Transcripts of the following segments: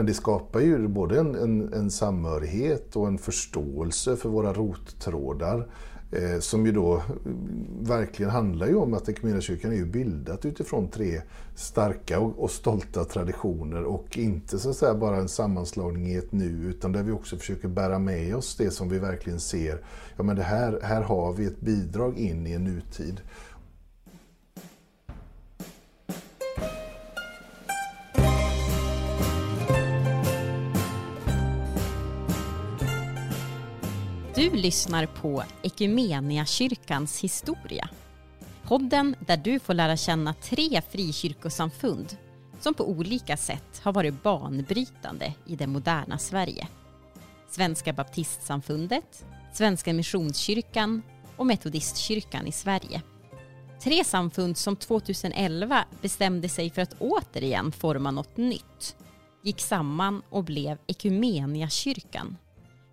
Men det skapar ju både en, en, en samhörighet och en förståelse för våra rottrådar Eh, som ju då eh, verkligen handlar ju om att Equmeniakyrkan är ju bildat utifrån tre starka och, och, stolta traditioner och inte så att säga bara en sammanslagning i ett nu utan där vi också försöker bära med oss det som vi verkligen ser. Ja men det här, här har vi ett bidrag in i en nutid. Du lyssnar på kyrkans historia. Podden där du får lära känna tre frikyrkosamfund som på olika sätt har varit banbrytande i det moderna Sverige. Svenska baptistsamfundet, Svenska Missionskyrkan och Metodistkyrkan i Sverige. Tre samfund som 2011 bestämde sig för att återigen forma något nytt, gick samman och blev Ekumeniakyrkan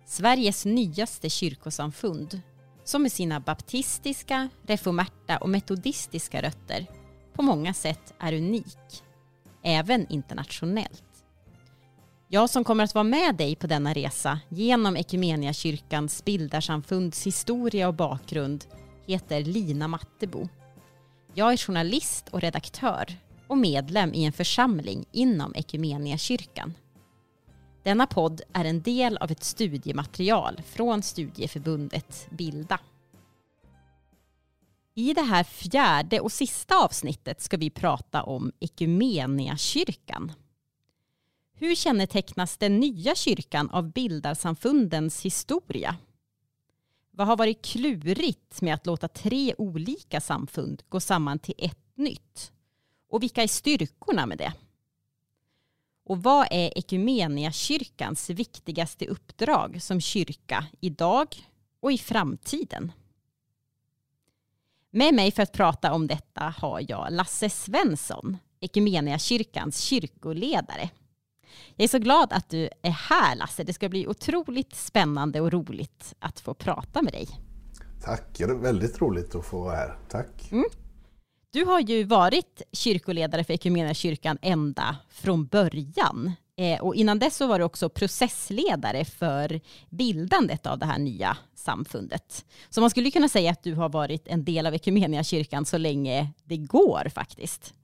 Sveriges nyaste kyrkosamfund som med sina baptistiska, reformerta och metodistiska rötter på många sätt är unik, även internationellt. Jag som kommer att vara med dig på denna resa genom Equmeniakyrkans bildarsamfunds historia och bakgrund heter Lina Mattebo. Jag är journalist och redaktör och medlem i en församling inom Ekumeniakyrkan. Denna podd är en del av ett studiematerial från studieförbundet Bilda. I det här fjärde och sista avsnittet ska vi prata om kyrkan. Hur kännetecknas den nya kyrkan av bildarsamfundens historia? Vad har varit klurigt med att låta tre olika samfund gå samman till ett nytt? Och vilka är styrkorna med det? Och vad är Ekumeniakyrkans viktigaste uppdrag som kyrka idag och i framtiden? Med mig för att prata om detta har jag Lasse Svensson, Ekumeniakyrkans kyrkoledare. Jag är så glad att du är här Lasse. Det ska bli otroligt spännande och roligt att få prata med dig. Tack, det är väldigt roligt att få vara här. Tack. Mm. Du har ju varit kyrkoledare för kyrkan ända från början. Eh, och innan dess så var du också processledare för bildandet av det här nya samfundet. Så man skulle kunna säga att du har varit en del av kyrkan så länge det går faktiskt.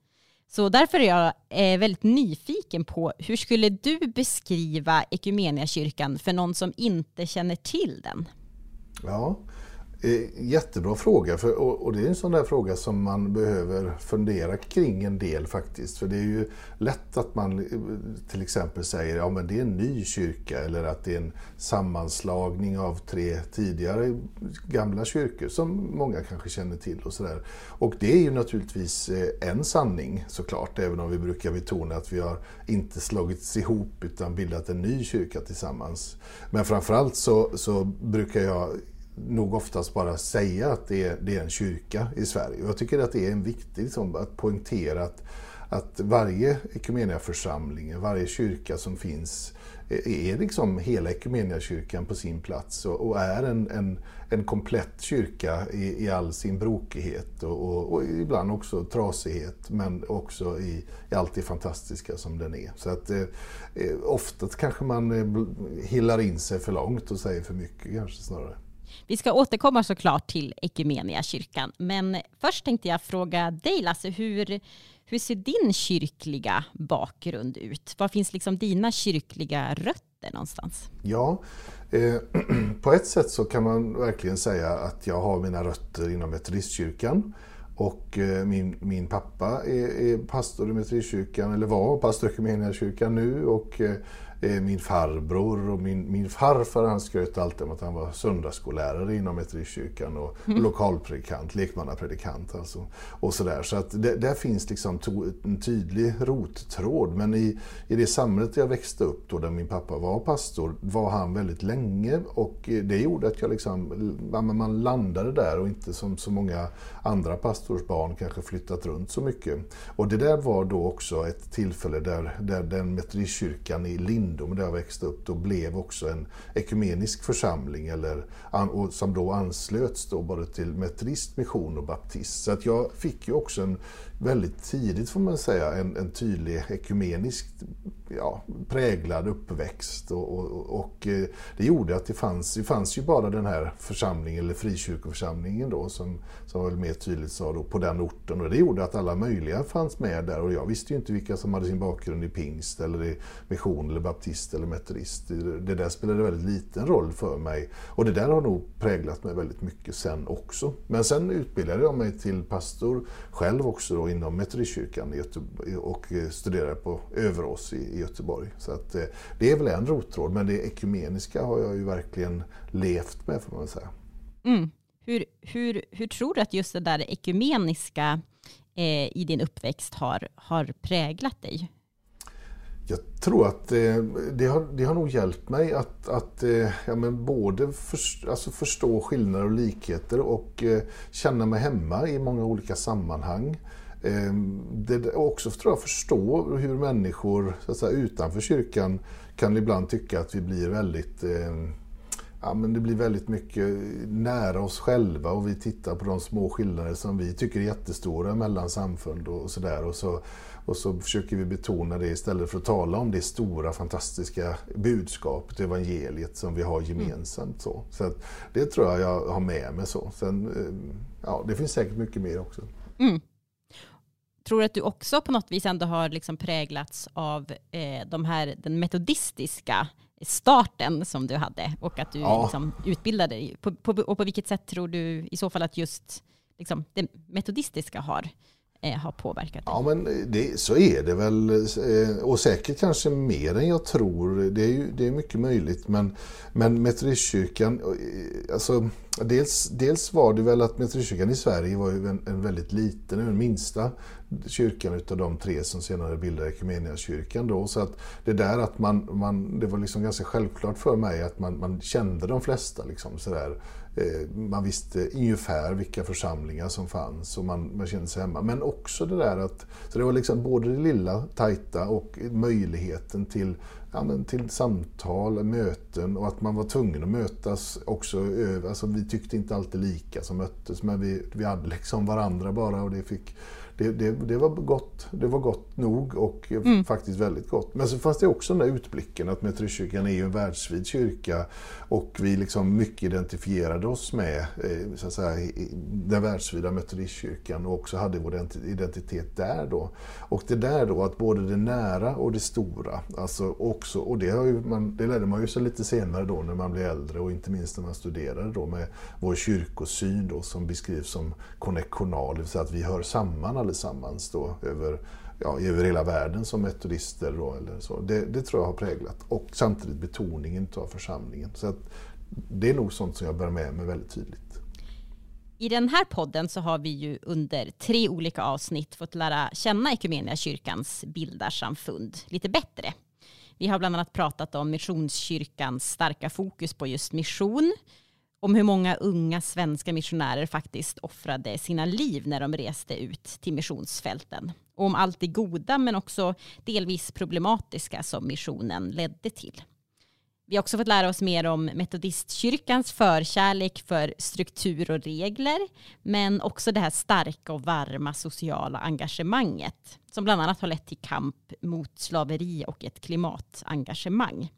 Så därför är jag eh, väldigt nyfiken på hur skulle du beskriva kyrkan för någon som inte känner till den? Ja, Eh, jättebra fråga för, och, det är en sån där fråga som man behöver fundera kring en del faktiskt. För det är ju lätt att man eh, till exempel säger att ja, det är en ny kyrka eller att det är en sammanslagning av tre tidigare gamla kyrkor som många kanske känner till och sådär. Och det är ju naturligtvis eh, en sanning såklart, även om vi brukar betona att vi har inte slagits ihop utan bildat en ny kyrka tillsammans. Men framförallt så, så brukar jag nog oftast bara säga att det är, det är en kyrka i Sverige. Och jag tycker att det är en viktigt liksom, att poängtera att, att varje församling, varje kyrka som finns är liksom hela kyrkan på sin plats och, och är en, en, en komplett kyrka i, i all sin brokighet och, och, och, ibland också trasighet men också i, i allt det fantastiska som den är. Så att eh, eh ofta kanske man eh, hillar in sig för långt och säger för mycket kanske snarare. Vi ska återkomma såklart till kyrkan, men först tänkte jag fråga dig Lasse, hur, hur ser din kyrkliga bakgrund ut? Var finns liksom dina kyrkliga rötter någonstans? Ja, eh, på ett sätt så kan man verkligen säga att jag har mina rötter inom Metodistkyrkan. Och eh, min, min pappa är, är pastor i Metodistkyrkan, eller var pastor i kyrkan nu. Och eh, min farbror och min, min farfar han skröt alltid om att han var söndagsskollärare inom Metodistkyrkan och mm. lokalpredikant, lekmannapredikant alltså. Och sådär. Så att det, där finns liksom to, en tydlig rottråd. Men i, i det samhället jag växte upp då, där min pappa var pastor, var han väldigt länge och det gjorde att jag liksom, man landade där och inte som så många andra pastorsbarn kanske flyttat runt så mycket. Och det där var då också ett tillfälle där, där den metodistkyrkan i Lindome ungdom där jag växte upp då blev också en ekumenisk församling eller, som då anslöts då både till metodist, mission och baptist. Så att jag fick ju också en väldigt tidigt får man säga en, en tydlig ekumenisk ja, präglad uppväxt. Och, och, och, eh, det gjorde att det fanns, det fanns ju bara den här församlingen, eller frikyrkoförsamlingen då, som, som väl mer tydligt sa då, på den orten. Och det gjorde att alla möjliga fanns med där och jag visste ju inte vilka som hade sin bakgrund i pingst, eller i mission, eller baptist eller metodist. Det där spelade väldigt liten roll för mig. Och det där har nog präglat mig väldigt mycket sen också. Men sen utbildade jag mig till pastor själv också då inom Metodistkyrkan och studerade på Överås i, i Göteborg. Så att, eh, det är väl en rottråd, men det ekumeniska har jag ju verkligen levt med får man säga. Mm. Hur, hur, hur tror du att just det där ekumeniska eh, i din uppväxt har, har präglat dig? Jag tror att eh, det, har, det har nog hjälpt mig att, att eh, ja, men både för, alltså förstå skillnader och likheter och eh, känna mig hemma i många olika sammanhang. Ehm, det, också tror jag förstå hur människor så att säga, utanför kyrkan kan ibland tycka att vi blir väldigt ehm, ja, men det blir väldigt mycket nära oss själva och vi tittar på de små skillnader som vi tycker är jättestora mellan samfund och sådär. Och så, och så försöker vi betona det istället för att tala om det stora fantastiska budskapet, evangeliet som vi har gemensamt. Så, så att det tror jag jag har med mig. så. Sen, ehm, ja, det finns säkert mycket mer också. Mm. Tror du att du också på något vis ändå har liksom präglats av eh, de här, den metodistiska starten som du hade och att du ja. liksom utbildade dig? På, på, och på vilket sätt tror du i så fall att just liksom, det metodistiska har, eh, har påverkat dig? Ja, men det, så är det väl. Eh, och säkert kanske mer än jag tror. Det är, ju, det är mycket möjligt. Men, men Metodistkyrkan, eh, alltså Dels, dels var det väl att Metodistkyrkan i Sverige var ju en, en väldigt liten, den minsta kyrkan utav de tre som senare bildade Equmeniakyrkan. Då. Så att det där att man, man, det var liksom ganska självklart för mig att man, man kände de flesta. Liksom, sådär. Eh, man visste ungefär vilka församlingar som fanns och man, man kände sig hemma. Men också det där att, så det var liksom både det lilla, tajta och möjligheten till men till samtal, möten och att man var tvungen att mötas också. Alltså, vi tyckte inte alltid lika som möttes men vi, vi hade liksom varandra bara och det fick det, det, det, var gott, det var gott nog och mm. faktiskt väldigt gott. Men så fanns det också den där utblicken att Metodistkyrkan är ju en världsvid kyrka och vi liksom mycket identifierade oss med eh, så att säga, den världsvida Metodistkyrkan och också hade vår identitet där då. Och det där då att både det nära och det stora, alltså också, och det, har ju man, det lärde man ju sig lite senare då när man blev äldre och inte minst när man studerade då med vår kyrkosyn då som beskrivs som konnekonal, det vill säga att vi hör samman allesammans då över, ja, över hela världen som metodister. Då, eller så. Det, det, tror jag har präglat. Och samtidigt betoningen av församlingen. Så att det är nog sånt som jag bär med mig väldigt tydligt. I den här podden så har vi ju under tre olika avsnitt fått lära känna kyrkans bildarsamfund lite bättre. Vi har bland annat pratat om Missionskyrkans starka fokus på just mission, om hur många unga svenska missionärer faktiskt offrade sina liv när de reste ut till missionsfälten. Och om allt det goda men också delvis problematiska som missionen ledde till. Vi har också fått lära oss mer om metodistkyrkans förkärlek för struktur och regler, men också det här starka och varma sociala engagemanget som bland annat har lett till kamp mot slaveri och ett klimatengagemang.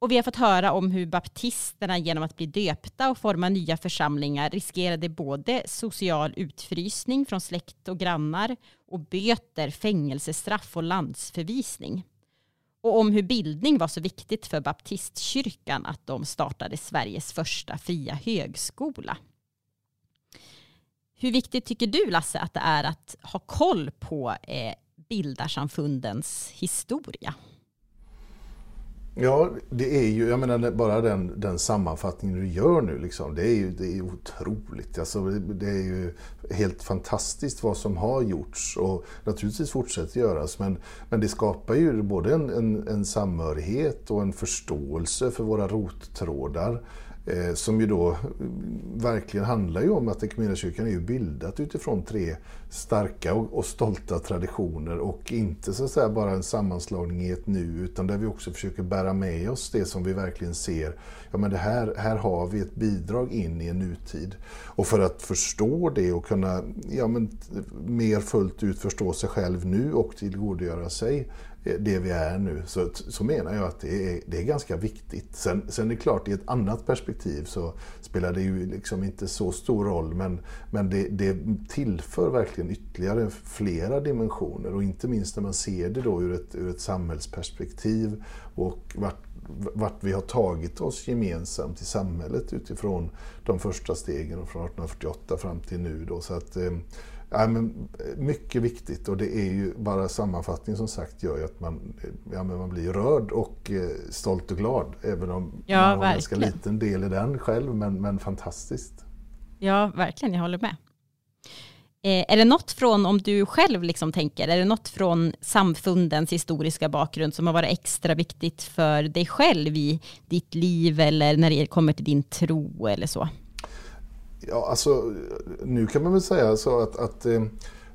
Och vi har fått höra om hur baptisterna genom att bli döpta och forma nya församlingar riskerade både social utfrysning från släkt och grannar och böter, fängelsestraff och landsförvisning. Och om hur bildning var så viktigt för baptistkyrkan att de startade Sveriges första fria högskola. Hur viktigt tycker du Lasse att det är att ha koll på eh, bildarsamfundens historia? Ja, det är ju, jag menar bara den, den sammanfattningen du gör nu, liksom, det är ju det är otroligt. Alltså, det är ju helt fantastiskt vad som har gjorts och naturligtvis fortsätter göras. Men, men det skapar ju både en, en, en samhörighet och en förståelse för våra rottrådar. Eh, som ju då eh, verkligen handlar ju om att Equmeniakyrkan är ju bildat utifrån tre starka och, och, stolta traditioner och inte så att säga bara en sammanslagning i ett nu utan där vi också försöker bära med oss det som vi verkligen ser. Ja men det här, här har vi ett bidrag in i en nutid. Och för att förstå det och kunna ja, men, mer fullt ut förstå sig själv nu och tillgodogöra sig Eh, det vi är nu. Så, så menar jag att det är, det är ganska viktigt. Sen, sen är det klart, i ett annat perspektiv så spelar det ju liksom inte så stor roll men, men det, det tillför verkligen ytterligare flera dimensioner och inte minst när man ser det då ur ett, ur ett samhällsperspektiv och vart vart vi har tagit oss gemensamt i samhället utifrån de första stegen från 1848 fram till nu. Då. Så att, eh, ja, men mycket viktigt och det är ju bara sammanfattningen som sagt gör ju att man, ja, men man blir rörd och eh, stolt och glad. Även om ja, man har en ganska liten del i den själv, men, men fantastiskt. Ja, verkligen, jag håller med. Eh, är det något från, om du själv liksom tänker, är det något från samfundens historiska bakgrund som har varit extra viktigt för dig själv i ditt liv eller när det kommer till din tro eller så? Ja, alltså nu kan man väl säga så att, att eh,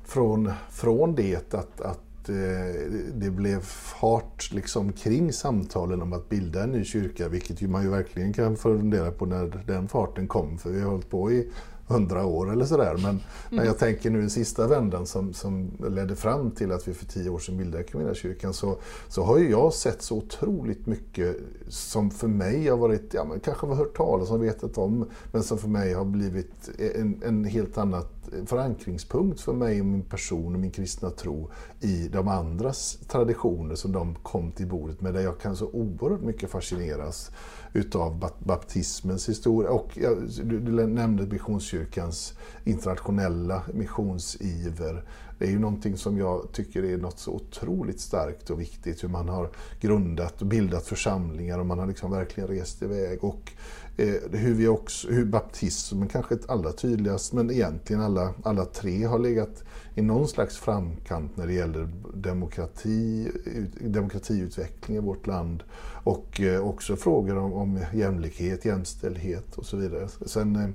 från, från det att, att eh, det blev fart liksom kring samtalen om att bilda en ny kyrka, vilket ju man ju verkligen kan fundera på när den farten kom, för vi har hållit på i hundra år eller sådär. Men mm. när jag tänker nu den sista vändan som, som ledde fram till att vi för tio år sedan bildade kyrkan så, så har ju jag sett så otroligt mycket som för mig har varit, ja men kanske har hört talas om, vetat om, men som för mig har blivit en, en helt annat förankringspunkt för mig och min person och min kristna tro i de andras traditioner som de kom till bordet med, där jag kan så oerhört mycket fascineras utav baptismens historia. Och du, du nämnde Missionskyrkans internationella missionsiver. Det är ju någonting som jag tycker är något så otroligt starkt och viktigt. Hur man har grundat och bildat församlingar och man har liksom verkligen rest iväg. Och Eh, hur, vi också, hur baptismen kanske är allra tydligast, men egentligen alla, alla tre har legat i någon slags framkant när det gäller demokrati, demokratiutveckling i vårt land och eh, också frågor om, om jämlikhet, jämställdhet och så vidare. Sen eh,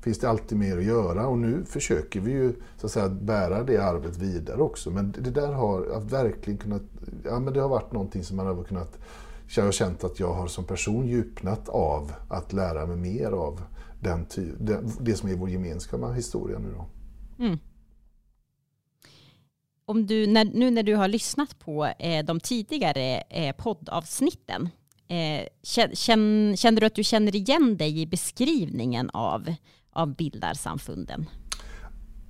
finns det alltid mer att göra och nu försöker vi ju så att säga, bära det arvet vidare också. Men det där har verkligen kunnat, ja men det har varit någonting som man har kunnat jag har känt att jag har som person djupnat av att lära mig mer av den ty, det, det som är vår gemensamma historia nu. Då. Mm om du, när, nu när du har lyssnat på eh, de tidigare eh, poddavsnitten, eh, känn, känner du att du känner igen dig i beskrivningen av, av bildarsamfunden?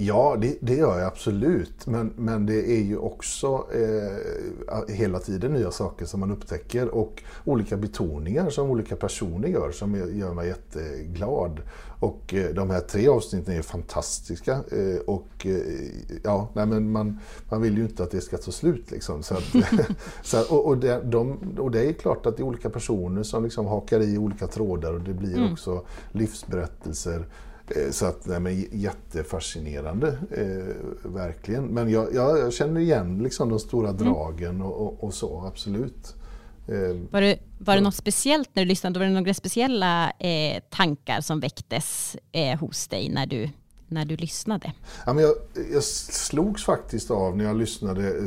Ja, det, det, gör jag absolut. Men, men det är ju också eh, hela tiden nya saker som man upptäcker och olika betoningar som olika personer gör som gör mig jätteglad. Och eh, de här tre avsnitten är fantastiska. Eh, och eh, ja, nej, men man, man vill ju inte att det ska ta slut. Liksom. Så att, så, och, och, det, de, och det är klart att det är olika personer som liksom hakar i olika trådar och det blir mm. också livsberättelser så att, nej, men jättefascinerande, eh, verkligen. Men jag, jag, jag, känner igen liksom de stora mm. dragen mm. och, och, och, så, absolut. Eh, var det, var det något speciellt när du lyssnade? Var det några speciella eh, tankar som väcktes eh, hos dig när du när du lyssnade? Ja, men jag, jag slogs faktiskt av när jag lyssnade, eh,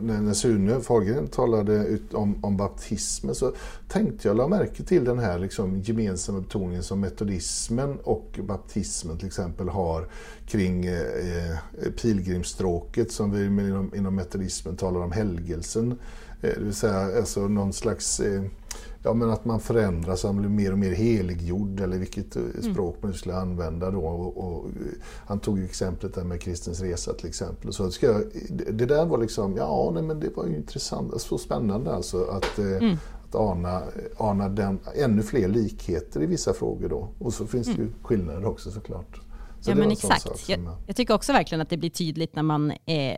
när Sune Fahlgren talade om, om baptismen, så tänkte jag, la märke till den här liksom gemensamma betoningen som metodismen och baptismen till exempel har kring eh, eh pilgrimsstråket som vi inom, inom metodismen talar om helgelsen. Eh, det vill säga alltså någon slags eh, Ja, men att man förändras, man blir mer och mer heliggjord eller vilket eh, mm. språk man skulle använda då. Och, och, han tog ju exemplet där med Kristens resa till exempel. Så ska jag, det där var liksom, ja nej, men det var ju intressant, så spännande alltså att, eh, mm. att ana, ana den, ännu fler likheter i vissa frågor då. Och så finns det ju mm. skillnader också såklart. Så ja men exakt. Jag, jag, tycker också verkligen att det blir tydligt när man eh,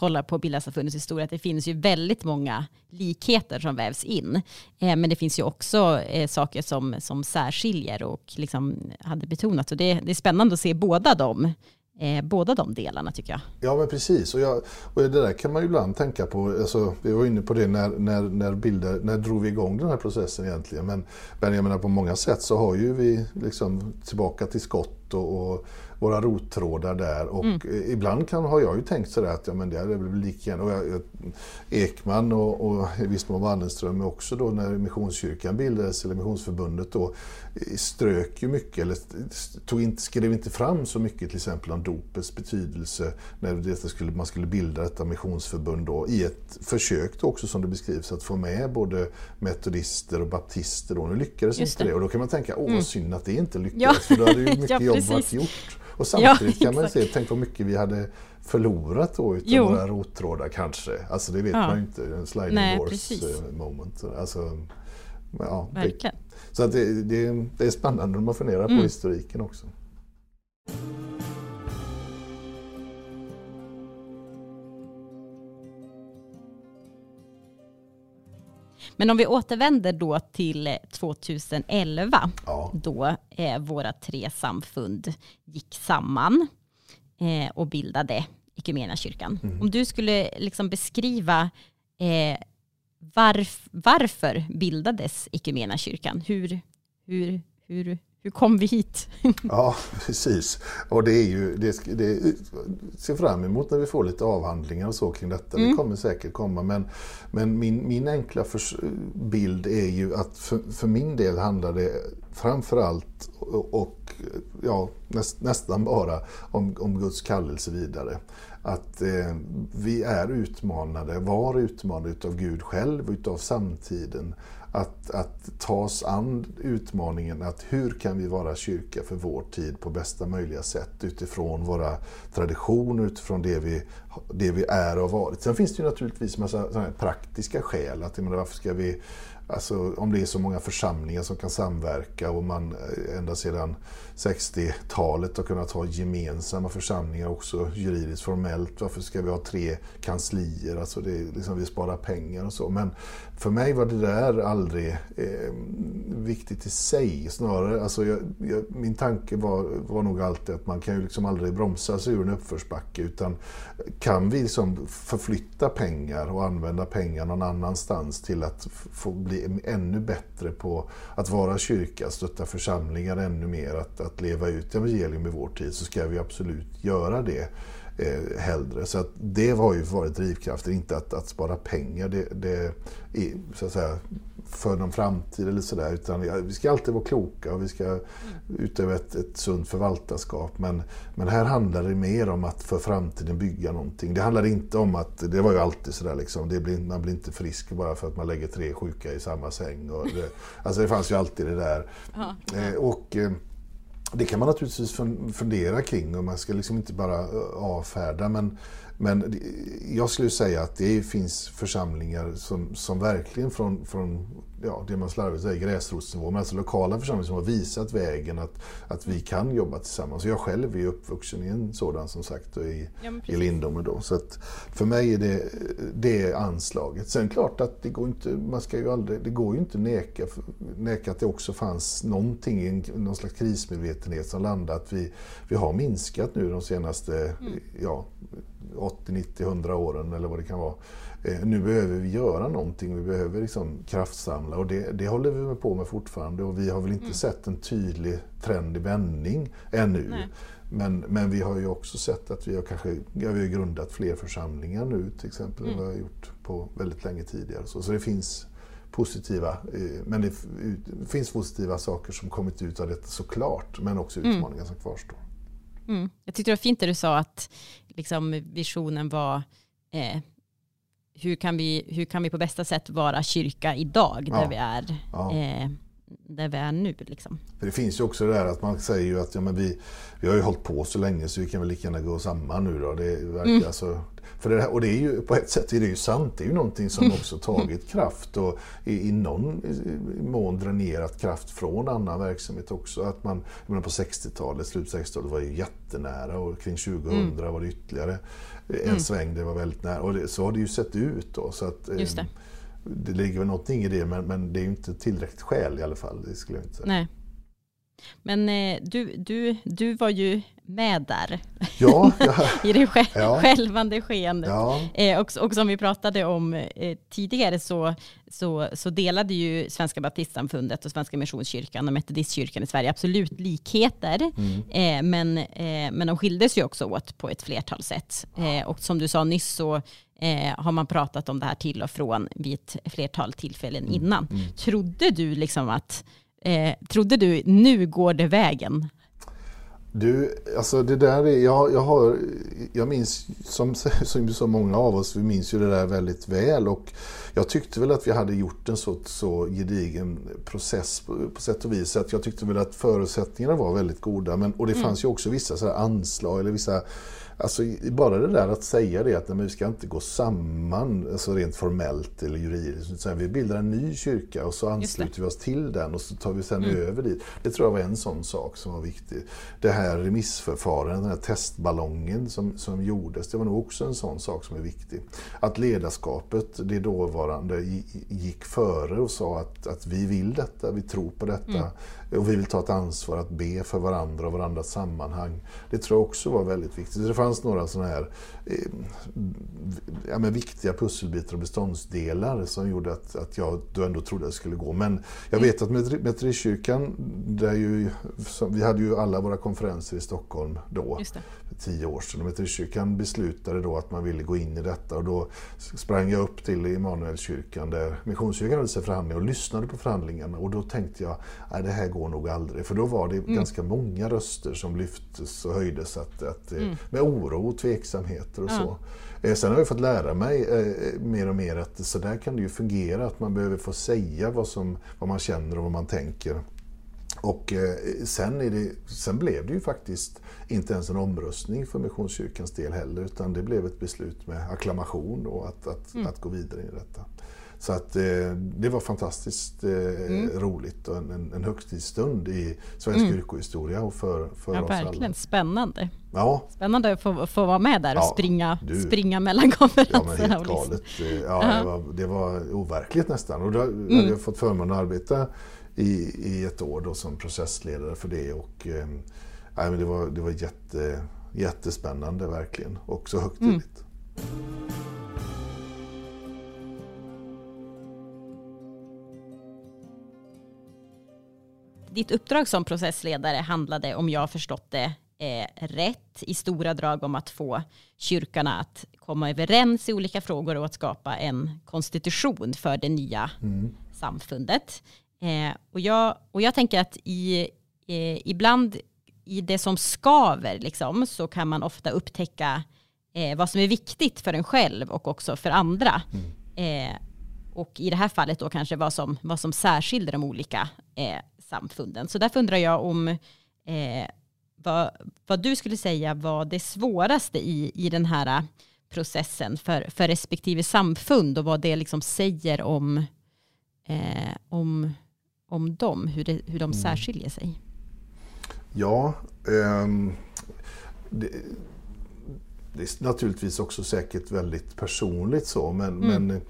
kollar på Bildarsamfundets historia att det finns ju väldigt många likheter som vävs in. Eh, men det finns ju också eh, saker som, som särskiljer och liksom hade betonat. Och det, det är spännande att se båda de Eh, båda de delarna tycker jag. Ja men precis och, jag, och det där kan man ju ibland tänka på, alltså, vi var inne på det när, när, när, bilder, när drog vi igång den här processen egentligen men, men jag menar på många sätt så har ju vi liksom tillbaka till skott och, och våra rottrådar där. Och mm. ibland kan, har jag ju tänkt sådär att ja, men det är väl lika gärna. Och jag, jag, Ekman och, och i viss mån Wallenström också då när Missionskyrkan bildades, eller Missionsförbundet då, strök ju mycket, eller tog inte, skrev inte fram så mycket till exempel om dopets betydelse när det skulle, man skulle bilda detta missionsförbund då, i ett försök då också som det beskrivs att få med både metodister och baptister. Då. Nu lyckades inte det. och då kan man tänka, åh mm. synd att det inte lyckades ja. för då hade ju mycket ja, jobb varit gjort. Och samtidigt ja, kan man se, tänk vad mycket vi hade förlorat då utav jo. våra rottrådar kanske. Alltså det vet ja. man ju inte, en sliding Nej, doors precis. Eh, moment. Alltså, ja, Verkligen. Det, så att det, det, det, är spännande när man funderar mm. på historiken också. Men om vi återvänder då till 2011, ja. då eh, våra tre samfund gick samman eh, och bildade Equmeniakyrkan. Mm. Om du skulle liksom beskriva eh, varf varför bildades Equmeniakyrkan? Hur, hur, hur, hur kom vi hit? ja, precis. Och det är ju, det, det ser fram emot när vi får lite avhandlingar och så kring detta. Mm. Det kommer säkert komma. Men, men min, min enkla för, bild är ju att för, för min del handlar det framförallt och, och ja, näst, nästan bara om, om Guds kallelse vidare. Att eh, vi är utmanade, var utmanade utav Gud själv och utav samtiden att, att ta oss an utmaningen att hur kan vi vara kyrka för vår tid på bästa möjliga sätt utifrån våra traditioner, utifrån det vi, det vi är och har varit. Sen finns det ju naturligtvis massa praktiska skäl. Att, menar, varför ska vi Alltså om det är så många församlingar som kan samverka och man eh, ända sedan 60-talet har kunnat ha gemensamma församlingar också juridiskt formellt. Varför ska vi ha tre kanslier? Alltså det, liksom, vi sparar pengar och så. Men för mig var det där aldrig eh, viktigt i sig. Snarare, alltså jag, jag, min tanke var, var nog alltid att man kan ju liksom aldrig bromsa sig ur en uppförsbacke. Utan kan vi liksom förflytta pengar och använda pengar någon annanstans till att få bli ännu bättre på att vara kyrka, stötta församlingar ännu mer, att, att leva ut evangelium i vår tid, så ska vi absolut göra det eh, hellre. Så att det har ju varit drivkraften, inte att, att spara pengar det, det är, så att säga, för någon framtid eller sådär. Utan ja, vi ska alltid vara kloka och vi ska utöva ett, ett sunt förvaltarskap. Men, men här handlar det mer om att för framtiden bygga någonting. Det handlar inte om att, det var ju alltid sådär liksom, det blir, man blir inte frisk bara för att man lägger tre sjuka i samma säng. Och det, alltså det fanns ju alltid det där. Eh, och, eh, det kan man naturligtvis fundera kring och man ska liksom inte bara eh, avfärda. Men, men jag skulle säga att det finns församlingar som, som verkligen från, från ja, det man slarvigt säger gräsrotsnivå, men alltså lokala församlingar som har visat vägen att, att vi kan jobba tillsammans. Jag själv är uppvuxen i en sådan som sagt i, ja, i Lindome då. Så att för mig är det, det anslaget. Sen klart att det går inte, man ska ju aldrig, det går ju inte neka, neka att det också fanns någonting, någon slags krismedvetenhet som landade att vi, vi har minskat nu de senaste mm. ja, 80, 90, 100 åren eller vad det kan vara. Eh, nu behöver vi göra någonting, vi behöver liksom kraftsamla och det, det håller vi på med fortfarande och vi har väl inte mm. sett en tydlig trend i vändning ännu. Men, men vi har ju också sett att vi har kanske ja, vi har grundat fler församlingar nu till exempel mm. än vad vi har gjort på väldigt länge tidigare. Så, så det finns positiva, eh, men det finns positiva saker som kommit ut av detta såklart, men också mm. utmaningar mm. som kvarstår. Mm. Jag tyckte det var fint det du sa att liksom, visionen var eh, hur, kan vi, hur kan vi på bästa sätt vara kyrka idag ja. där vi är ja. eh, där vi är nu. Liksom. För det finns ju också det där att man säger ju att ja, men vi, vi har ju hållit på så länge så vi kan väl lika gärna gå samman nu då. Det verkar mm. alltså, för det, och det är ju på ett sätt är det ju sant. Det är ju någonting som också tagit kraft och i, i någon mån dränerat kraft från annan verksamhet också. Att man, jag på 60-talet, slutet 60-talet var ju jättenära och kring 2000 mm. var det ytterligare en mm. sväng det var väldigt nära. Och det, så har det ju sett ut då. Så att, Just det. Eh, det ligger väl någonting i det men, men det är ju inte tillräckligt skäl i alla fall. Det skulle jag inte säga. Nej. Men eh, du, du, du var ju med där. Ja, I det själv, ja. självande skeendet. Ja. Eh, och, och, som vi pratade om eh, tidigare så, så, så, delade ju Svenska Baptistsamfundet och Svenska Missionskyrkan och Metodistkyrkan i Sverige absolut likheter. Mm. Eh, men, eh, men de skildes ju också åt på ett flertal sätt. Eh, och som du sa nyss så eh, har man pratat om det här till och från vid ett flertal tillfällen mm. innan. Mm. Trodde du liksom att trodde du nu går det vägen du, alltså det där är, jag, jag, har, jag minns som, som så många av oss, vi minns ju det där väldigt väl och jag tyckte väl att vi hade gjort en så, så gedigen process på, på sätt och vis. Att jag tyckte väl att förutsättningarna var väldigt goda men, och det mm. fanns ju också vissa så anslag eller vissa Alltså bara det där att säga det att nej, vi ska inte gå samman alltså rent formellt eller juridiskt. vi bildar en ny kyrka och så ansluter vi oss till den och så tar vi sen mm. över dit. Det tror jag var en sån sak som var viktig. Det här remissförfarandet, den här testballongen som, som gjordes, det var nog också en sån sak som är viktig. Att ledarskapet, det dåvarande, gick före och sa att, att vi vill detta, vi tror på detta. Mm. Och vi vill ta ett ansvar att be för varandra och varandras sammanhang. Det tror jag också var väldigt viktigt. Det fanns några sådana här eh, ja, men viktiga pusselbitar och beståndsdelar som gjorde att, att jag då ändå trodde att det skulle gå. Men jag vet att Metodistkyrkan, vi hade ju alla våra konferenser i Stockholm då, för tio år sedan. Metodistkyrkan beslutade då att man ville gå in i detta och då sprang jag upp till Immanuelskyrkan där Missionskyrkan hade sig förhandlingar och lyssnade på förhandlingarna och då tänkte jag, nej det här går nog aldrig. För då var det mm. ganska många röster som lyftes och höjdes att, att, mm. med oro och tveksamheter och ja. så. Eh, sen har jag fått lära mig eh, mer och mer att så där kan det ju fungera, att man behöver få säga vad, som, vad man känner och vad man tänker. Och eh, sen, det, sen, blev det ju faktiskt inte ens en omröstning för Missionskyrkans del heller, utan det blev ett beslut med akklamation och att, att, mm. att gå vidare i detta. Så att eh, det var fantastiskt eh, mm. roligt och en, en högtidsstund i svensk mm. yrkeshistoria och för, för ja, oss verkligen. alla. Spännande. Ja. Spännande att få, få vara med där och ja, springa, du, springa mellan konferenserna. Ja, men helt galet. Eh, ja, uh-huh. det, var, det var overkligt nästan. Och då mm. hade jag fått förmånen att arbeta i, i ett år då som processledare för det. Och, eh, men det, var, det var jätte, jättespännande verkligen och så högtidligt. Mm. Ditt uppdrag som processledare handlade, om jag har förstått det eh, rätt, i stora drag om att få kyrkorna att komma överens i olika frågor och att skapa en konstitution för det nya mm. samfundet. Eh, och, jag, och jag tänker att i, eh, ibland i det som skaver liksom, så kan man ofta upptäcka eh, vad som är viktigt för en själv och också för andra. Mm. Och i det här fallet då kanske vad som, vad som särskiljer de olika eh, samfunden. Så därför undrar jag om eh, vad, vad, du skulle säga var det svåraste i, i den här eh, processen för, för respektive samfund och vad det liksom säger om, eh, om, om dem, hur, det, hur de mm. särskiljer sig. Ja, um, det, det, är naturligtvis också säkert väldigt personligt så, men, mm. men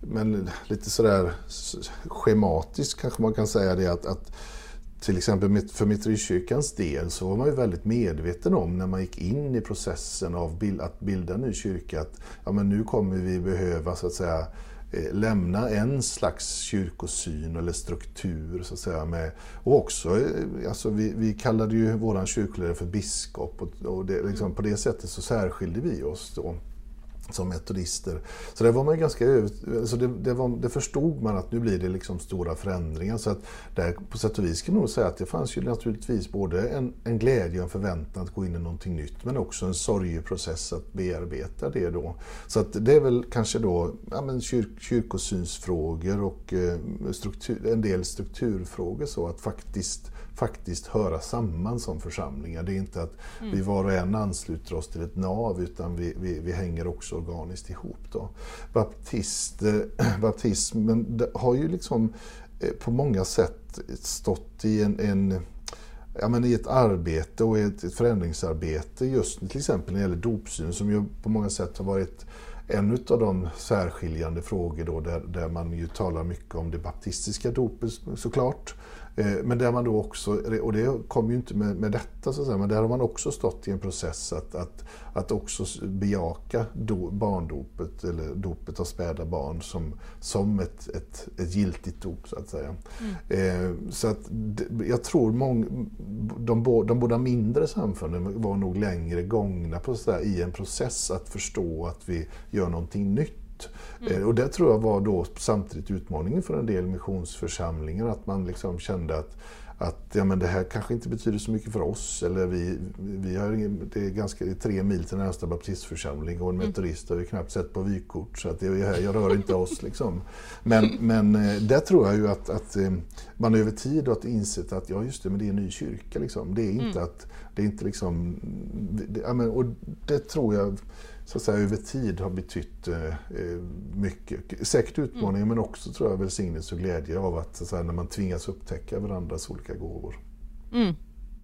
men lite sådär schematiskt kanske man kan säga det att, att till exempel för Mitterikyrkans del så var man ju väldigt medveten om när man gick in i processen av att bilda en ny kyrka att ja, men nu kommer vi behöva så att säga eh, lämna en slags kyrkosyn eller struktur. Så att säga, med, och också, eh, alltså vi, vi kallade ju våran kyrkoledare för biskop och, och det, liksom, på det sättet så särskilde vi oss då som metodister. Så det var man ganska alltså det, det, var, det, förstod man att nu blir det liksom stora förändringar. Så att där, på sätt och vis kan man nog säga att det fanns ju naturligtvis både en, en glädje och en förväntan att gå in i någonting nytt men också en sorgeprocess att bearbeta det då. Så att det är väl kanske då ja, men kyr, kyrkosynsfrågor och eh, struktur, en del strukturfrågor så att faktiskt faktiskt höra samman som församlingar. Det är inte att mm. vi var och en ansluter oss till ett nav utan vi, vi, vi hänger också organiskt ihop. Då. Baptist, eh, baptismen har ju liksom eh, på många sätt stått i en, en ja, men i ett arbete och ett, ett förändringsarbete just till exempel när det gäller dopsynen som ju på många sätt har varit en av de särskiljande frågor då där, där man ju talar mycket om det baptistiska dopet såklart. Eh, men där man då också, och det kom ju inte med, med detta så att säga, men där har man också stått i en process att, att, att också bejaka do, barndopet eller dopet av späda barn som, som ett, ett, ett giltigt dop så att säga. Mm. Eh, så att jag tror mång, de, de båda mindre samfunden var nog längre gångna på så där, i en process att förstå att vi gör någonting nytt Mm. Och det tror jag var då samtidigt utmaningen för en del missionsförsamlingar, att man liksom kände att att ja, men det här kanske inte betyder så mycket för oss. Eller vi, vi har, det, är ganska, det är tre mil till närmsta baptistförsamling och en mm. metodist har vi knappt sett på vykort. Så att det, jag rör inte oss. Liksom. Men, men eh, där tror jag ju att, att eh, man över tid har insett att ja, just det, men det är en ny kyrka. Liksom. Det är inte mm. att det är inte liksom... Det, ja, men, och det tror jag så att säga, över tid har betytt eh, eh mycket. Säkert utmaningar mm. men också tror jag välsignelse och glädje av att, att säga, när man tvingas upptäcka varandras olika gåvor. Mm.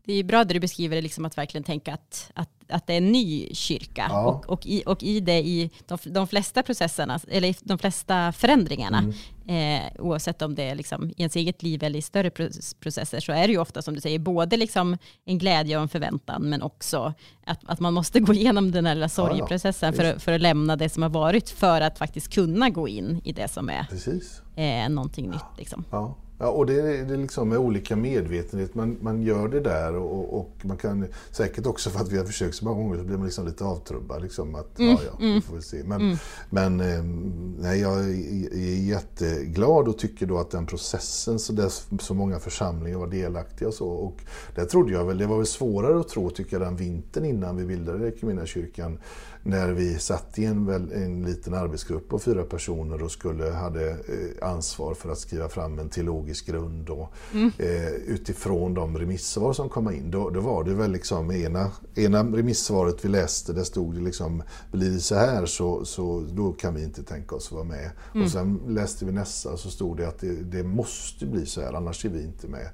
Det är bra det du beskriver det, liksom att verkligen tänka att, att, att det är en ny kyrka. Ja. Och, och, i, och i det, i de, de flesta processerna, eller de flesta förändringarna, mm. eh, oavsett om det är liksom i ens eget liv eller i större processer, så är det ju ofta som du säger, både liksom en glädje och en förväntan, men också att, att man måste gå igenom den här lilla sorgeprocessen ja, ja. För, för att lämna det som har varit, för att faktiskt kunna gå in i det som är Precis. Eh, någonting nytt. Liksom. Ja. Och det är, det är liksom med olika medvetenhet. Man, man gör det där och, och, man kan säkert också för att vi har försökt så många gånger så blir man liksom lite avtrubbad. Liksom att, mm, ja, ja, vi mm. får se. Men, mm. men ehm, nej, jag är jätteglad och tycker då att den processen så, där så många församlingar var delaktiga och så. Och det trodde jag väl, det var väl svårare att tro tycker jag den vintern innan vi bildade kyrkan när vi satt i en, en liten arbetsgrupp på fyra personer och skulle, hade eh, ansvar för att skriva fram en teologisk grund och, mm. eh, utifrån de remissvar som kom in. Då, då var det väl liksom ena, ena remissvaret vi läste, där stod det liksom blir det så här så, så då kan vi inte tänka oss att vara med. Mm. Och sen läste vi nästa så stod det att det, det, måste bli så här annars är vi inte med.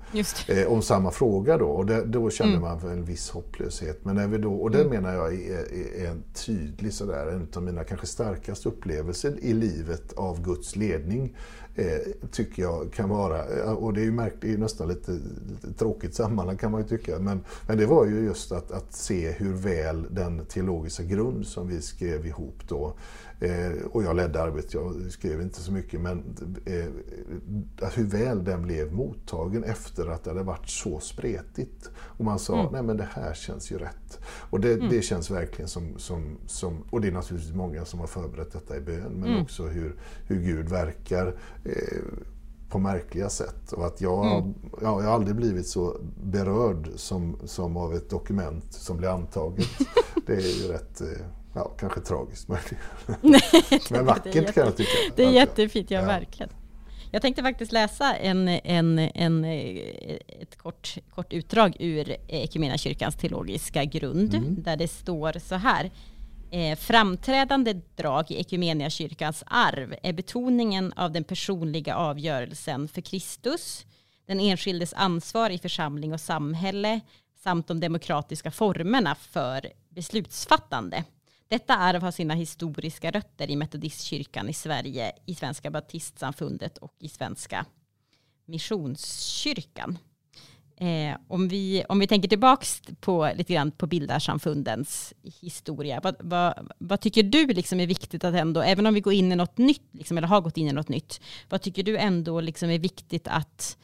Eh, om samma fråga då och det, då kände mm. man en viss hopplöshet. Men när vi då, och det mm. menar jag är, är, är en tydlig tydlig sådär, en av mina kanske starkaste upplevelser i livet av Guds ledning. Eh, tycker jag kan vara, eh, och det är ju märkt, det är nästan lite, lite tråkigt sammanhang kan man ju tycka, men, men det var ju just att, att se hur väl den teologiska grund som vi skrev ihop då Eh, och jag ledde arbetet, jag skrev inte så mycket, men eh, hur väl den blev mottagen efter att det hade varit så spretigt. Och man sa, mm. nej men det här känns ju rätt. Och det, mm. det känns verkligen som, som, som, och det är naturligtvis många som har förberett detta i bön, men mm. också hur, hur Gud verkar på märkliga sätt. Och att jag, mm. ja, jag har aldrig blivit så berörd som, som av ett dokument som blir antaget. det är ju rätt eh, Ja, kanske tragiskt möjligen. Men vackert kan jag tycka. Det är jättefint, ja, ja. verkligen. Jag tänkte faktiskt läsa en, en, en, ett kort, kort utdrag ur kyrkans teologiska grund, mm. där det står så här. Eh, framträdande drag i kyrkans arv är betoningen av den personliga avgörelsen för Kristus, den enskildes ansvar i församling och samhälle samt de demokratiska formerna för beslutsfattande. Detta arv har sina historiska rötter i Metodistkyrkan i Sverige, i Svenska Baptistsamfundet och i Svenska Missionskyrkan. Eh, om, vi, om vi tänker tillbaka på lite grann på bildarsamfundens historia, vad, vad, vad tycker du liksom är viktigt att ändå, även om vi går in i något nytt, liksom, eller har gått in i något nytt, vad tycker du ändå liksom är viktigt att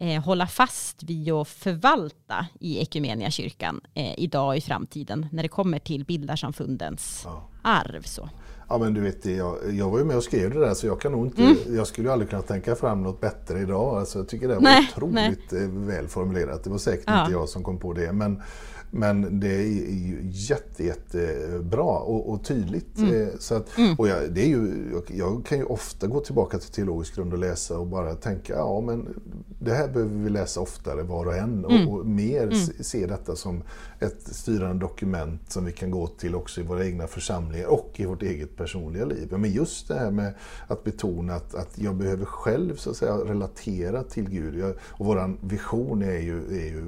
eh, hålla fast vid och förvalta i Ekumeniakyrkan eh, idag och i framtiden när det kommer till bildarsamfundens ja. arv. Så. Ja men du vet, jag, jag var ju med och skrev det där så jag kan nog inte, mm. jag skulle aldrig kunna tänka fram något bättre idag. Alltså, jag tycker det var nej, otroligt nej. Eh, väl formulerat. Det var säkert ja. inte jag som kom på det. Men, men det är ju jätte, jättebra och, och tydligt. Mm. Eh, så att, mm. och jag, det är ju, jag kan ju ofta gå tillbaka till teologisk grund och läsa och bara tänka, ja men det här behöver vi läsa oftare var och en och, mm. och mer mm. se detta som ett styrande dokument som vi kan gå till också i våra egna församlingar och i vårt eget personliga liv. Men just det här med att betona att, att jag behöver själv så att säga relatera till Gud. Jag, och våran vision är ju, är ju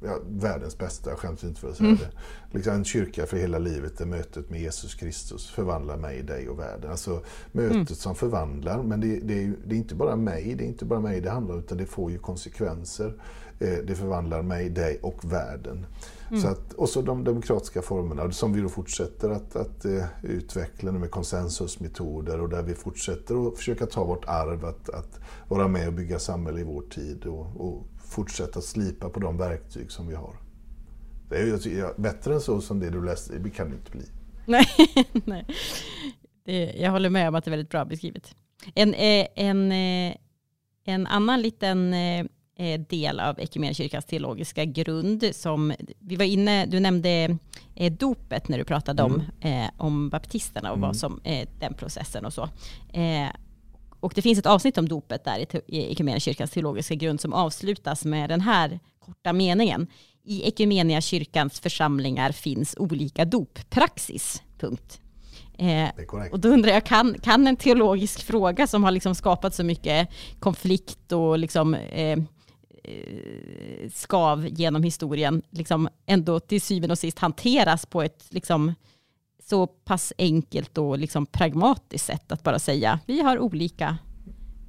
ja, världens bästa, jag skäms inte för att säga mm. det. Liksom en kyrka för hela livet där mötet med Jesus Kristus förvandlar mig, dig och världen. Alltså mötet mm. som förvandlar, men det, det, är, det är inte bara mig, det är inte bara mig det handlar om, utan det får ju konsekvenser. Eh, det förvandlar mig, dig och världen. Mm. Så att, och så de demokratiska formerna som vi då fortsätter att, att uh, utveckla med konsensusmetoder och där vi fortsätter att försöka ta vårt arv att, att vara med och bygga samhälle i vår tid och, och fortsätta slipa på de verktyg som vi har. Det är ju bättre än så som det du läste, det kan det inte bli. Nej, nej. Det, jag håller med om att det är väldigt bra beskrivet. En, eh, en, en annan liten Eh, del av Equmeniakyrkans teologiska grund som vi var inne, du nämnde eh, dopet när du pratade mm. om, eh, om baptisterna och mm. vad som eh, den processen och så. Och det finns ett avsnitt om dopet där i Equmeniakyrkans teologiska grund som avslutas med den här korta meningen. I Equmeniakyrkans församlingar finns olika doppraxis. Punkt. Eh, och då undrar jag, kan, kan en teologisk fråga som har liksom skapat så mycket konflikt och liksom, eh, Eh, skav genom historien liksom ändå till syvende och sist hanteras på ett liksom så pass enkelt och liksom pragmatiskt sätt att bara säga vi har olika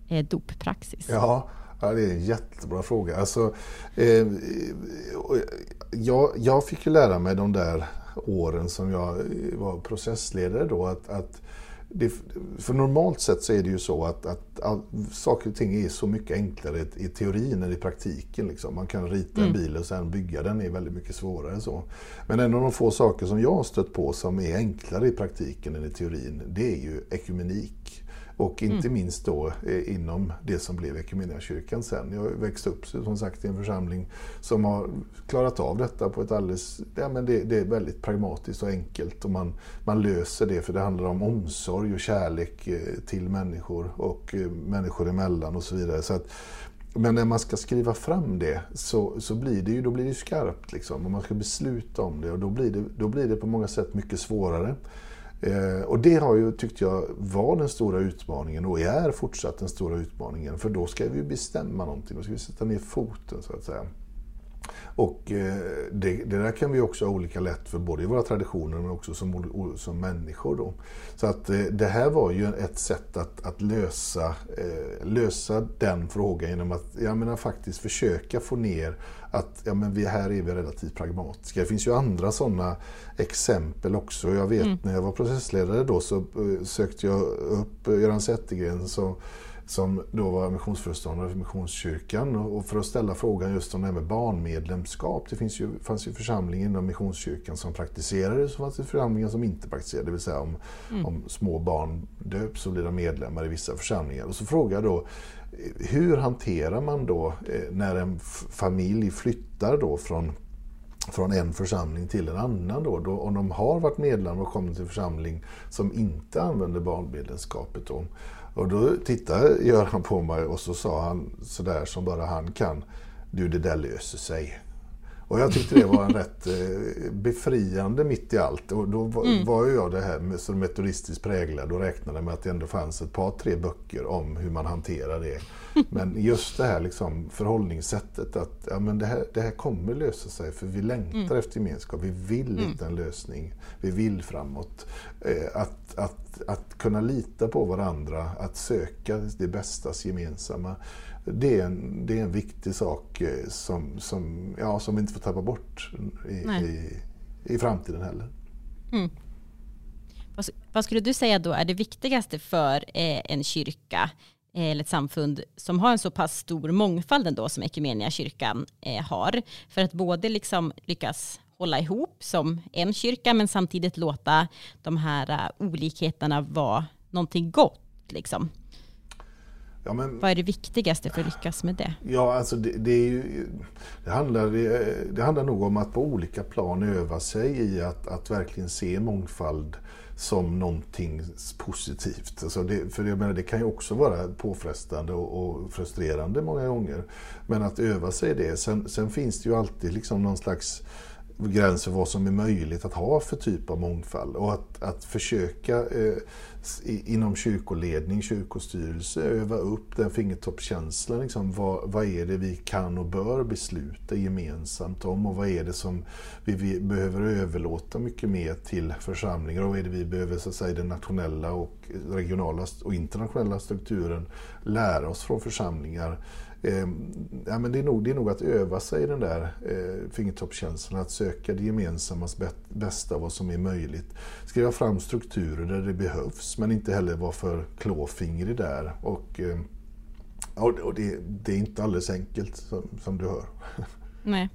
eh, doppraxis? Ja, ja, det är en jättebra fråga. Alltså, eh, jag, jag fick ju lära mig de där åren som jag eh, var processledare då att, att det, för normalt sett så är det ju så att, att all, saker och ting är så mycket enklare i, teorin än i praktiken. Liksom. Man kan rita mm. en bil och sen bygga den är väldigt mycket svårare. Så. Men en av de få saker som jag har stött på som är enklare i praktiken än i teorin, det är ju ekumenik. Och inte mm. minst då eh, inom det som blev Equmeniakyrkan sen. Jag växte upp som sagt i en församling som har klarat av detta på ett alldeles... Ja, men det, det, är väldigt pragmatiskt och enkelt och man, man löser det för det handlar om omsorg och kärlek eh, till människor och eh, människor emellan och så vidare. Så att, men när man ska skriva fram det så, så blir det ju då blir det skarpt. Liksom, och man ska besluta om det och då blir det, då blir det på många sätt mycket svårare. Eh, och det har ju, tyckte jag var den stora utmaningen och är fortsatt den stora utmaningen. För då ska vi bestämma någonting, då ska vi sätta ner foten så att säga. Och eh, det, det, där kan vi också ha olika lätt för både i våra traditioner men också som, som människor. Då. Så att eh, det här var ju ett sätt att, att lösa, eh, lösa den frågan genom att jag menar, faktiskt försöka få ner att ja, men vi, här är vi relativt pragmatiska. Det finns ju andra sådana exempel också. Jag vet mm. när jag var processledare då så sökte jag upp Göran Zettergren så som då var missionsföreståndare för Missionskyrkan och för att ställa frågan just om det här med barnmedlemskap. Det finns ju, fanns ju församlingar inom Missionskyrkan som praktiserade och så fanns det församlingar som inte praktiserade. Det vill säga om, mm. om små barn döps så blir de medlemmar i vissa församlingar. Och så frågar jag då hur hanterar man då eh, när en familj flyttar då från från en församling till en annan då, då om de har varit medlemmar och kommit till en församling som inte använder barnmedlemskapet då. Och då tittade Göran på mig och så sa han sådär som bara han kan. Du, det där löser sig. Och jag tyckte det var en rätt eh, befriande mitt i allt. Och då var, mm. var jag det här med, som metodistiskt präglad och räknade med att det ändå fanns ett par, tre böcker om hur man hanterar det. Men just det här liksom förhållningssättet att ja, men det, här, det här kommer lösa sig för vi längtar mm. efter gemenskap. Vi vill mm. hitta en lösning. Vi vill framåt. Eh, att, att, att kunna lita på varandra, att söka det bästas gemensamma det är en, det är en viktig sak eh, som, som, ja, som vi inte får tappa bort i, i, i, framtiden heller. Mm. Vad, vad, skulle du säga då är det viktigaste för eh, en kyrka eh, eller ett samfund som har en så pass stor mångfald ändå som kyrkan eh, har för att både liksom lyckas hålla ihop som en kyrka men samtidigt låta de här uh, olikheterna vara någonting gott. Liksom. Ja, men, Vad är det viktigaste för att lyckas med det? Ja, alltså det, det, ju, det, handlar, det, handlar nog om att på olika plan öva sig i att, att verkligen se mångfald som någonting positivt. Alltså det, för jag menar, det kan ju också vara påfrestande och, och, frustrerande många gånger. Men att öva sig i det. Sen, sen finns det ju alltid liksom någon slags gräns för vad som är möjligt att ha för typ av mångfald. Och att, att försöka eh, inom kyrkoledning, kyrkostyrelse, öva upp den fingertoppskänslan. Liksom, vad, vad är det vi kan och bör besluta gemensamt om och vad är det som vi, vi behöver överlåta mycket mer till församlingar och vad är det vi behöver så att säga, den nationella och regionala och internationella strukturen lära oss från församlingar eh, ja, men det, är nog, det är nog att öva sig i den där eh, fingertoppskänslan, att söka det gemensammas bästa, vad som är möjligt. Skriva fram strukturer där det behövs, men inte heller vara för klåfingrig där. Och, eh, och det, det, är inte alldeles enkelt, som, som du hör. Nej.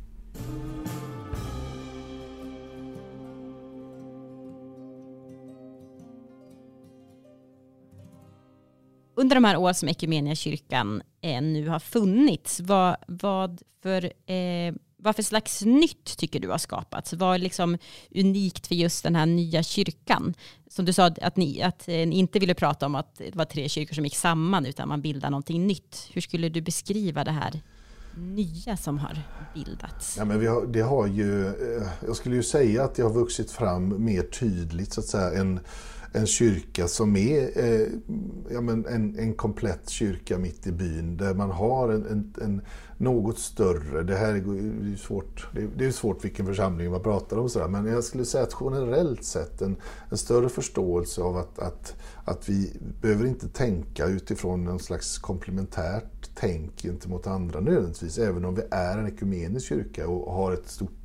Under de här åren som Equmeniakyrkan eh, nu har funnits, vad, vad, för, eh, vad för slags nytt tycker du har skapats? Vad är liksom unikt för just den här nya kyrkan? Som du sa att ni, att eh, ni inte ville prata om att det var tre kyrkor som gick samman, utan man bildar någonting nytt. Hur skulle du beskriva det här nya som har bildats? Ja, men vi har, det har ju, eh, jag skulle ju säga att det har vuxit fram mer tydligt så att säga en en kyrka som är eh, ja, men en, en komplett kyrka mitt i byn där man har en, en, en något större, det här är ju svårt, det är, svårt vilken församling man pratar om sådär, men jag skulle säga att generellt sett en, en större förståelse av att, att, att vi behöver inte tänka utifrån någon slags komplementärt tänk gentemot andra nödvändigtvis, även om vi är en ekumenisk kyrka och har ett stort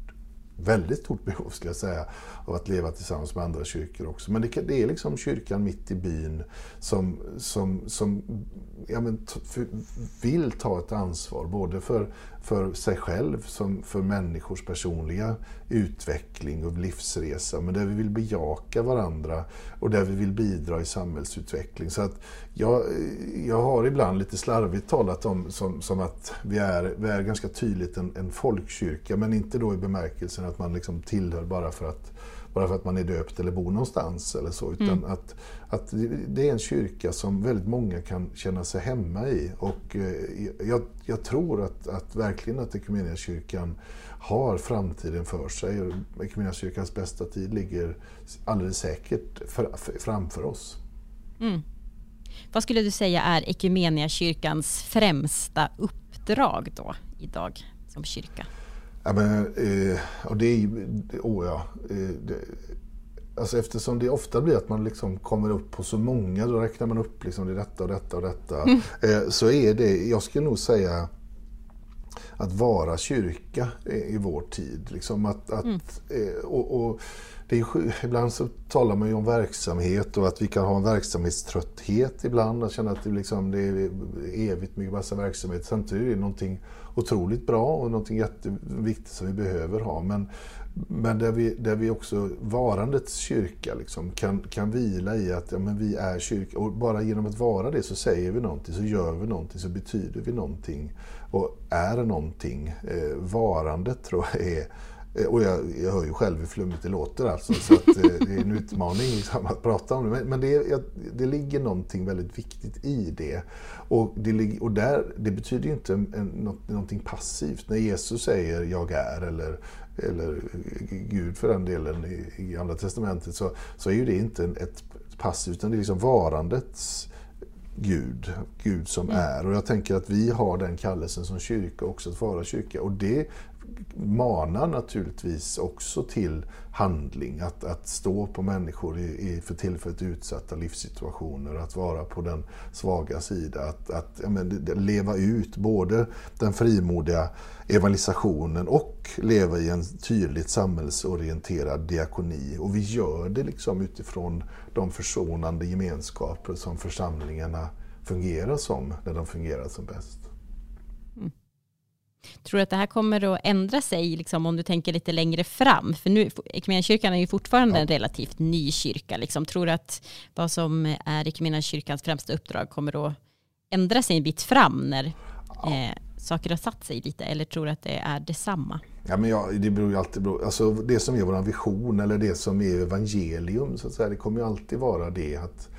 väldigt stort behov, skulle jag säga, av att leva tillsammans med andra kyrkor också. Men det, det är liksom kyrkan mitt i byn som, som, som ja, men, vill ta ett ansvar, både för, för sig själv, som för människors personliga utveckling och livsresa, men där vi vill bejaka varandra och där vi vill bidra i samhällsutveckling. Så att jag, jag har ibland lite slarvigt talat om som, som att vi är, vi är ganska tydligt en, en folkkyrka, men inte då i bemärkelsen att man liksom tillhör bara för att bara för att man är döpt eller bor någonstans eller så. Utan mm. att, att det är en kyrka som väldigt många kan känna sig hemma i. Och eh, jag, jag tror att, att verkligen att kyrkan har framtiden för sig. kyrkans bästa tid ligger alldeles säkert för, för, framför oss. Mm. Vad skulle du säga är kyrkans främsta uppdrag då idag som kyrka? Ja, men, eh, och det är. Oh ja, eh, det, alltså eftersom det ofta blir att man liksom kommer upp på så många, då räknar man upp liksom det detta och detta och detta. Mm. Eh, så är det, jag skulle nog säga att vara kyrka i vår tid. Liksom att, att, mm. Eh, och, och det är, ibland så talar man ju om verksamhet och att vi kan ha en verksamhetströtthet ibland. Att känna att det, liksom, det är evigt mycket massa verksamhet. Samtidigt är det någonting otroligt bra och någonting jätteviktigt som vi behöver ha. Men, men där, vi, där vi också, varandets kyrka, liksom, kan, kan vila i att ja, men vi är kyrka. Och bara genom att vara det så säger vi någonting, så gör vi någonting, så betyder vi någonting. Och är någonting. Eh, varandet tror jag är och jag, jag hör ju själv hur flummigt det låter alltså, så att, eh, det är en utmaning liksom, att prata om det. Men, men det, det, ligger någonting väldigt viktigt i det. Och det, och där, det betyder ju inte något, någonting passivt. När Jesus säger ”jag är” eller, eller Gud för den delen i, i Gamla Testamentet så, så är ju det inte ett passivt, utan det är liksom varandets Gud, Gud som mm. är. Och jag tänker att vi har den kallelsen som kyrka också, att vara kyrka. Och det manar naturligtvis också till handling. Att, att stå på människor i, i för tillfället utsatta livssituationer, att vara på den svaga sida. Att, att ja, men, leva ut både den frimodiga evangelisationen och leva i en tydligt samhällsorienterad diakoni. Och vi gör det liksom utifrån de försonande gemenskaper som församlingarna fungerar som när de fungerar som bäst. Tror du att det här kommer att ändra sig liksom, om du tänker lite längre fram? För nu, Equmeniakyrkan är ju fortfarande ja. en relativt ny kyrka. Liksom. Tror du att vad som är Equmeniakyrkans främsta uppdrag kommer att ändra sig en bit fram när ja. eh, saker har satt sig lite? Eller tror du att det är detsamma? Ja, men ja, det beror ju alltid på. Alltså, det som är vår vision eller det som är evangelium, så att säga, det kommer ju alltid vara det. att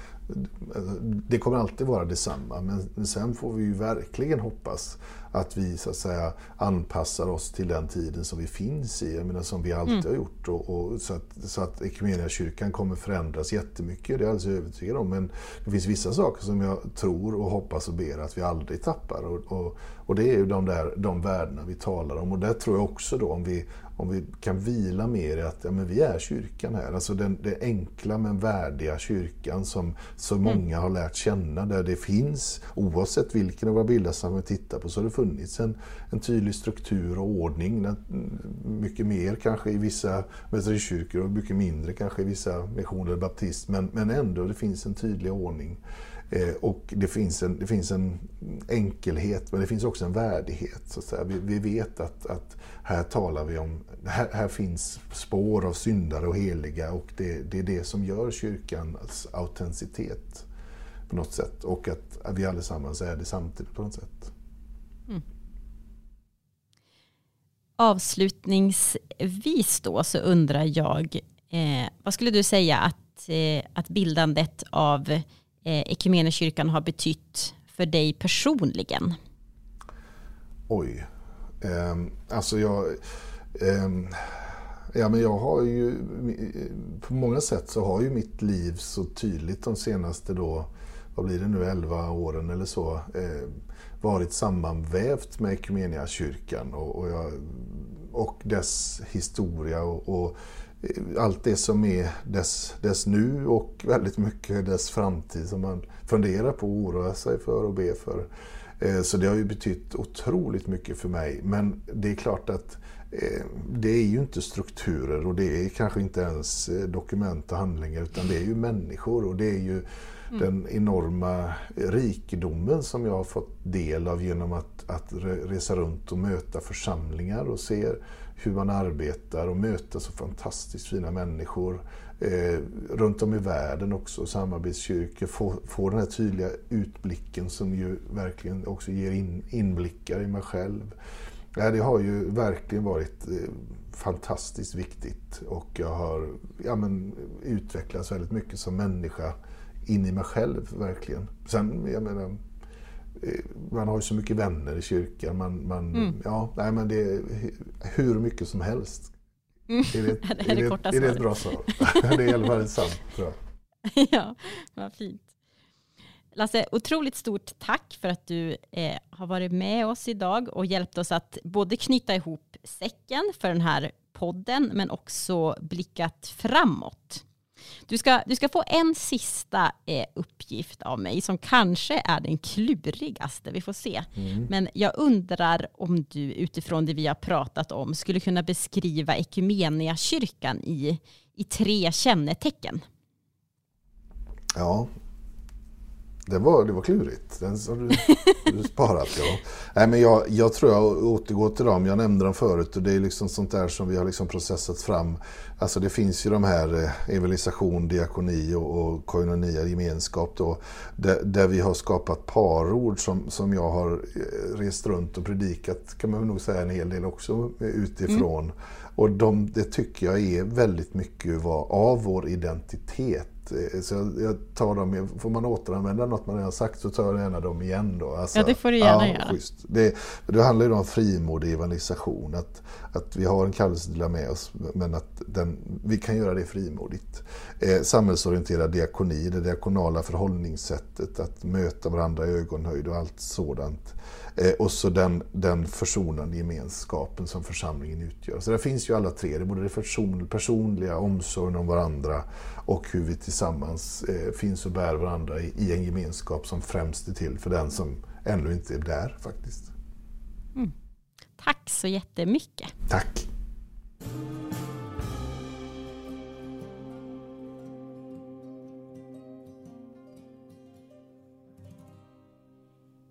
det kommer alltid vara detsamma. Men sen får vi ju verkligen hoppas att vi så att säga anpassar oss till den tiden som vi finns i, jag menar, som vi alltid mm. har gjort. Och, och, så att, så att kyrkan kommer förändras jättemycket, det är jag alldeles övertygad om. Men det finns vissa saker som jag tror och hoppas och ber att vi aldrig tappar. Och, och, och det är ju de, där, de värdena vi talar om. Och där tror jag också då om vi, om vi kan vila mer i att ja, men vi är kyrkan här. Alltså den, den enkla men värdiga kyrkan som så mm. många mm. har lärt känna. Där det finns, oavsett vilken av våra bilder som vi tittar på, så har det funnits en, en tydlig struktur och ordning. Mycket mer kanske i vissa metodistkyrkor och mycket mindre kanske i vissa missioner eller baptist. Men, men ändå, det finns en tydlig ordning. Eh, och det finns, en, det finns en enkelhet men det finns också en värdighet. Så att säga. Vi, vi vet att, att här talar vi om, här, här, finns spår av syndare och heliga och det, det är det som gör kyrkans autenticitet på något sätt. Och att vi allesammans är det samtidigt på något sätt. Mm. Avslutningsvis då så undrar jag, eh, vad skulle du säga att, eh, att bildandet av eh, kyrkan har betytt för dig personligen? Oj. Eh, alltså jag... Eh, ja, men jag har ju... På många sätt så har ju mitt liv så tydligt de senaste då, vad blir det nu, 11 åren eller så, eh, varit sammanvävt med kyrkan och, och, jag, och dess historia. och, och allt det som är dess, dess nu och väldigt mycket dess framtid som man funderar på, oroar sig för och ber för. Eh, så det har ju betytt otroligt mycket för mig. Men det är klart att eh, det är ju inte strukturer och det är kanske inte ens eh, dokument och handlingar utan det är ju människor och det är ju mm. den enorma rikedomen som jag har fått del av genom att, att resa runt och möta församlingar och se hur man arbetar och möta så fantastiskt fina människor eh, runt om i världen också, samarbetskyrkor, få, få den här tydliga utblicken som ju verkligen också ger in, inblickar i mig själv. Ja, det har ju verkligen varit eh, fantastiskt viktigt och jag har ja, men, utvecklats väldigt mycket som människa in i mig själv, verkligen. Sen, jag menar, man har ju så mycket vänner i kyrkan. Man, man, mm. ja, nej, men det är hur mycket som helst. Mm. Är det, är det, är det, korta är det ett bra svar? det är i alla fall sant, tror jag. ja, vad fint. Lasse, otroligt stort tack för att du eh, har varit med oss idag och hjälpt oss att både knyta ihop säcken för den här podden men också blickat framåt. Du ska, du ska få en sista eh, uppgift av mig som kanske är den klurigaste. Vi får se. Mm. Men jag undrar om du utifrån det vi har pratat om skulle kunna beskriva kyrkan i, i tre kännetecken. Ja, det var, det var klurigt. Den har du, du sparat. Ja. Nej, men jag, jag tror jag återgår till dem. Jag nämnde dem förut och det är liksom sånt där som vi har liksom processat fram. Alltså det finns ju de här eh, evangelisation, diakoni och, och koinonia, gemenskap då. Där, där, vi har skapat parord som, som jag har eh, rest runt och predikat kan man nog säga en hel del också utifrån. Mm. Och de, det tycker jag är väldigt mycket av vår identitet Eh, så jag, jag, tar dem, får man återanvända något man redan sagt så tar jag gärna dem igen då. Alltså, ja, det får du gärna ja, göra. Det, det handlar ju om frimodig evangelisation. Att, att vi har en kallelse att dela med oss, men att den, vi kan göra det frimodigt. Eh, samhällsorienterad diakoni, det diakonala förhållningssättet, att möta varandra i ögonhöjd och allt sådant. Eh, och så den, den försonande gemenskapen som församlingen utgör. Så det finns ju alla tre, det är både det person, personliga, omsorgen om varandra och hur vi tillsammans eh, finns och bär varandra i, i, en gemenskap som främst är till för den som ännu inte är där faktiskt. Mm. Tack så jättemycket. Tack.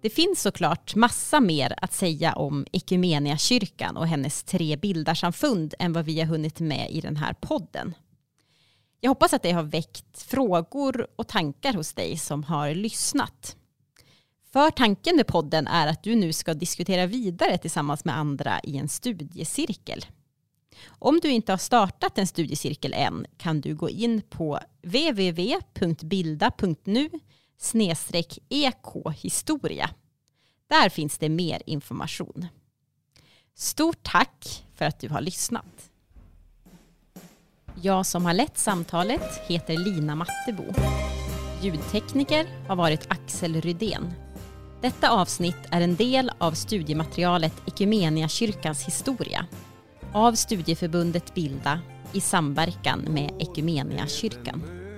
Det finns såklart massa mer att säga om kyrkan och hennes tre bildarsamfund än vad vi har hunnit med i den här podden. Jag hoppas att det har väckt frågor och tankar hos dig som har lyssnat. För tanken med podden är att du nu ska diskutera vidare tillsammans med andra i en studiecirkel. Om du inte har startat en studiecirkel än kan du gå in på www.bilda.nu ekhistoria. Där finns det mer information. Stort tack för att du har lyssnat. Jag som har lett samtalet heter Lina Mattebo. Ljudtekniker har varit Axel Rydén. Detta avsnitt är en del av studiematerialet kyrkans historia av studieförbundet Bilda i samverkan med Ekumeniakyrkan.